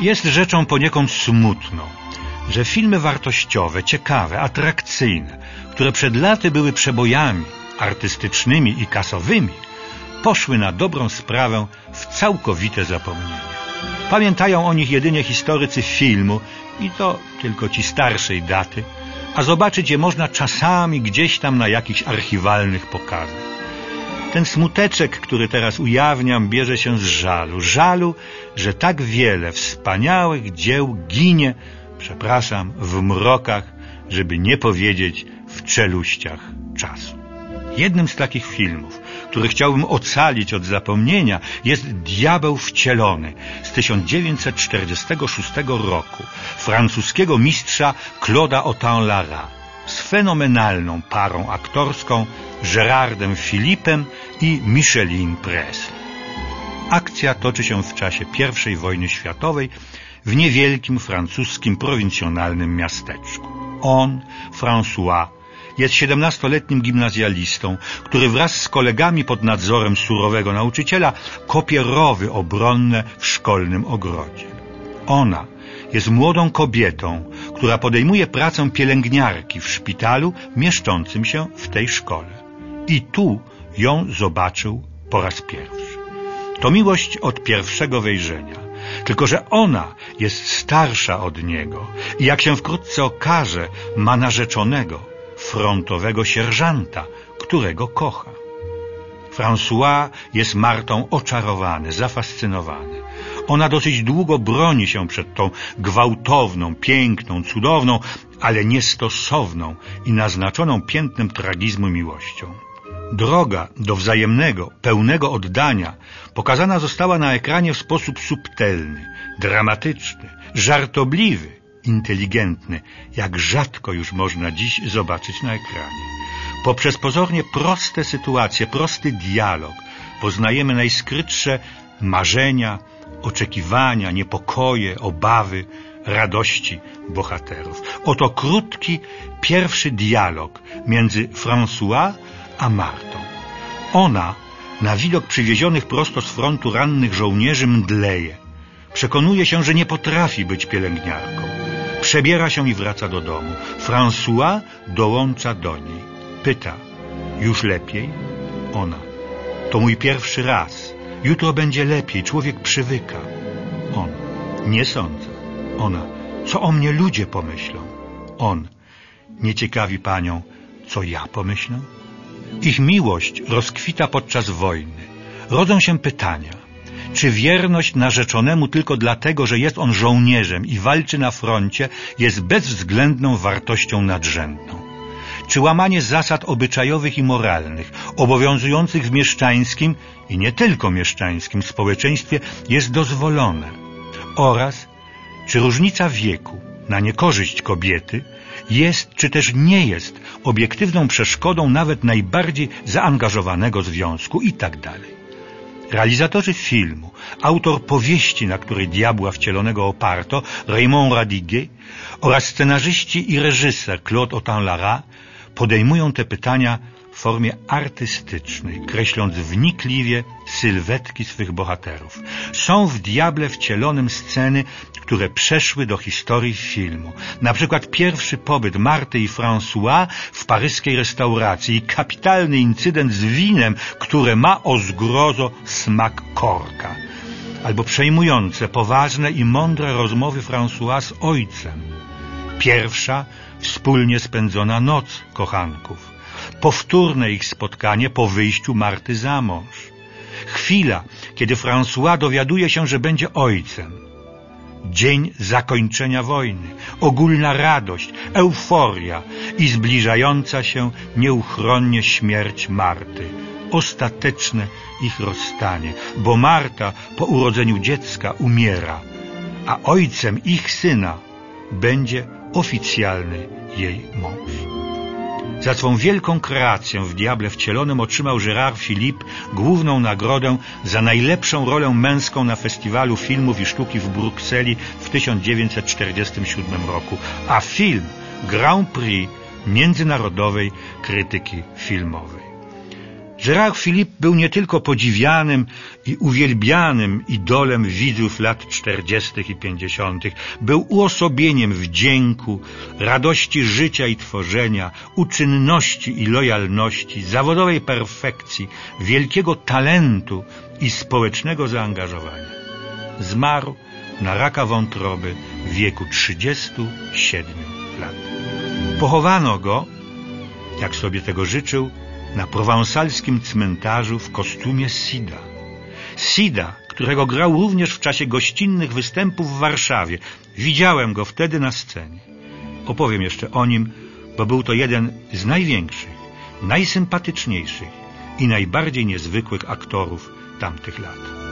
Jest rzeczą poniekąd smutną, że filmy wartościowe, ciekawe, atrakcyjne, które przed laty były przebojami artystycznymi i kasowymi, poszły na dobrą sprawę w całkowite zapomnienie. Pamiętają o nich jedynie historycy filmu i to tylko ci starszej daty, a zobaczyć je można czasami gdzieś tam na jakichś archiwalnych pokazach. Ten smuteczek, który teraz ujawniam, bierze się z żalu. Żalu, że tak wiele wspaniałych dzieł ginie, przepraszam, w mrokach, żeby nie powiedzieć w czeluściach czasu. Jednym z takich filmów, który chciałbym ocalić od zapomnienia, jest Diabeł wcielony z 1946 roku francuskiego mistrza Claude'a Autant-Lara z fenomenalną parą aktorską Gerardem Philippem i Micheline Presley. Akcja toczy się w czasie I wojny światowej w niewielkim francuskim prowincjonalnym miasteczku. On, François, jest siedemnastoletnim gimnazjalistą, który wraz z kolegami pod nadzorem surowego nauczyciela kopie rowy obronne w szkolnym ogrodzie. Ona jest młodą kobietą, która podejmuje pracę pielęgniarki w szpitalu mieszczącym się w tej szkole. I tu ją zobaczył po raz pierwszy. To miłość od pierwszego wejrzenia. Tylko, że ona jest starsza od niego i jak się wkrótce okaże, ma narzeczonego, frontowego sierżanta, którego kocha. François jest Martą oczarowany, zafascynowany. Ona dosyć długo broni się przed tą gwałtowną, piękną, cudowną, ale niestosowną i naznaczoną piętnem tragizmu miłością. Droga do wzajemnego, pełnego oddania pokazana została na ekranie w sposób subtelny, dramatyczny, żartobliwy, inteligentny, jak rzadko już można dziś zobaczyć na ekranie. Poprzez pozornie proste sytuacje, prosty dialog poznajemy najskrytsze marzenia, oczekiwania, niepokoje, obawy, radości bohaterów. Oto krótki, pierwszy dialog między François a Martą. Ona, na widok przywiezionych prosto z frontu rannych żołnierzy, mdleje. Przekonuje się, że nie potrafi być pielęgniarką. Przebiera się i wraca do domu. François dołącza do niej. Pyta, już lepiej? Ona, to mój pierwszy raz. Jutro będzie lepiej, człowiek przywyka. On, nie sądzę. Ona, co o mnie ludzie pomyślą? On, nie ciekawi panią, co ja pomyślę? Ich miłość rozkwita podczas wojny. Rodzą się pytania. Czy wierność narzeczonemu tylko dlatego, że jest on żołnierzem i walczy na froncie, jest bezwzględną wartością nadrzędną? Czy łamanie zasad obyczajowych i moralnych, obowiązujących w mieszczańskim i nie tylko mieszczańskim społeczeństwie jest dozwolone? Oraz czy różnica wieku na niekorzyść kobiety jest czy też nie jest obiektywną przeszkodą nawet najbardziej zaangażowanego związku i tak dalej. Realizatorzy filmu, autor powieści, na której diabła wcielonego oparto, Raymond Radiguet oraz scenarzyści i reżyser Claude Autant-Lara podejmują te pytania w formie artystycznej, kreśląc wnikliwie sylwetki swych bohaterów. Są w diable wcielonym sceny, które przeszły do historii filmu. Na przykład pierwszy pobyt Marty i François w paryskiej restauracji i kapitalny incydent z winem, które ma o zgrozo smak korka. Albo przejmujące, poważne i mądre rozmowy François z ojcem. Pierwsza wspólnie spędzona noc kochanków. Powtórne ich spotkanie po wyjściu Marty za mąż. Chwila, kiedy François dowiaduje się, że będzie ojcem dzień zakończenia wojny, ogólna radość, euforia i zbliżająca się nieuchronnie śmierć Marty, ostateczne ich rozstanie, bo Marta po urodzeniu dziecka umiera, a ojcem ich syna będzie oficjalny jej mąż. Za swą wielką kreację w Diable wcielonym otrzymał Gérard Philippe główną nagrodę za najlepszą rolę męską na Festiwalu Filmów i Sztuki w Brukseli w 1947 roku, a film Grand Prix międzynarodowej krytyki filmowej. Gérard Philippe był nie tylko podziwianym i uwielbianym idolem widzów lat czterdziestych i pięćdziesiątych, był uosobieniem wdzięku, radości życia i tworzenia, uczynności i lojalności, zawodowej perfekcji, wielkiego talentu i społecznego zaangażowania. Zmarł na raka wątroby w wieku 37 lat. Pochowano go, jak sobie tego życzył, na prowansalskim cmentarzu w kostiumie Sida. Sida, którego grał również w czasie gościnnych występów w Warszawie. Widziałem go wtedy na scenie. Opowiem jeszcze o nim, bo był to jeden z największych, najsympatyczniejszych i najbardziej niezwykłych aktorów tamtych lat.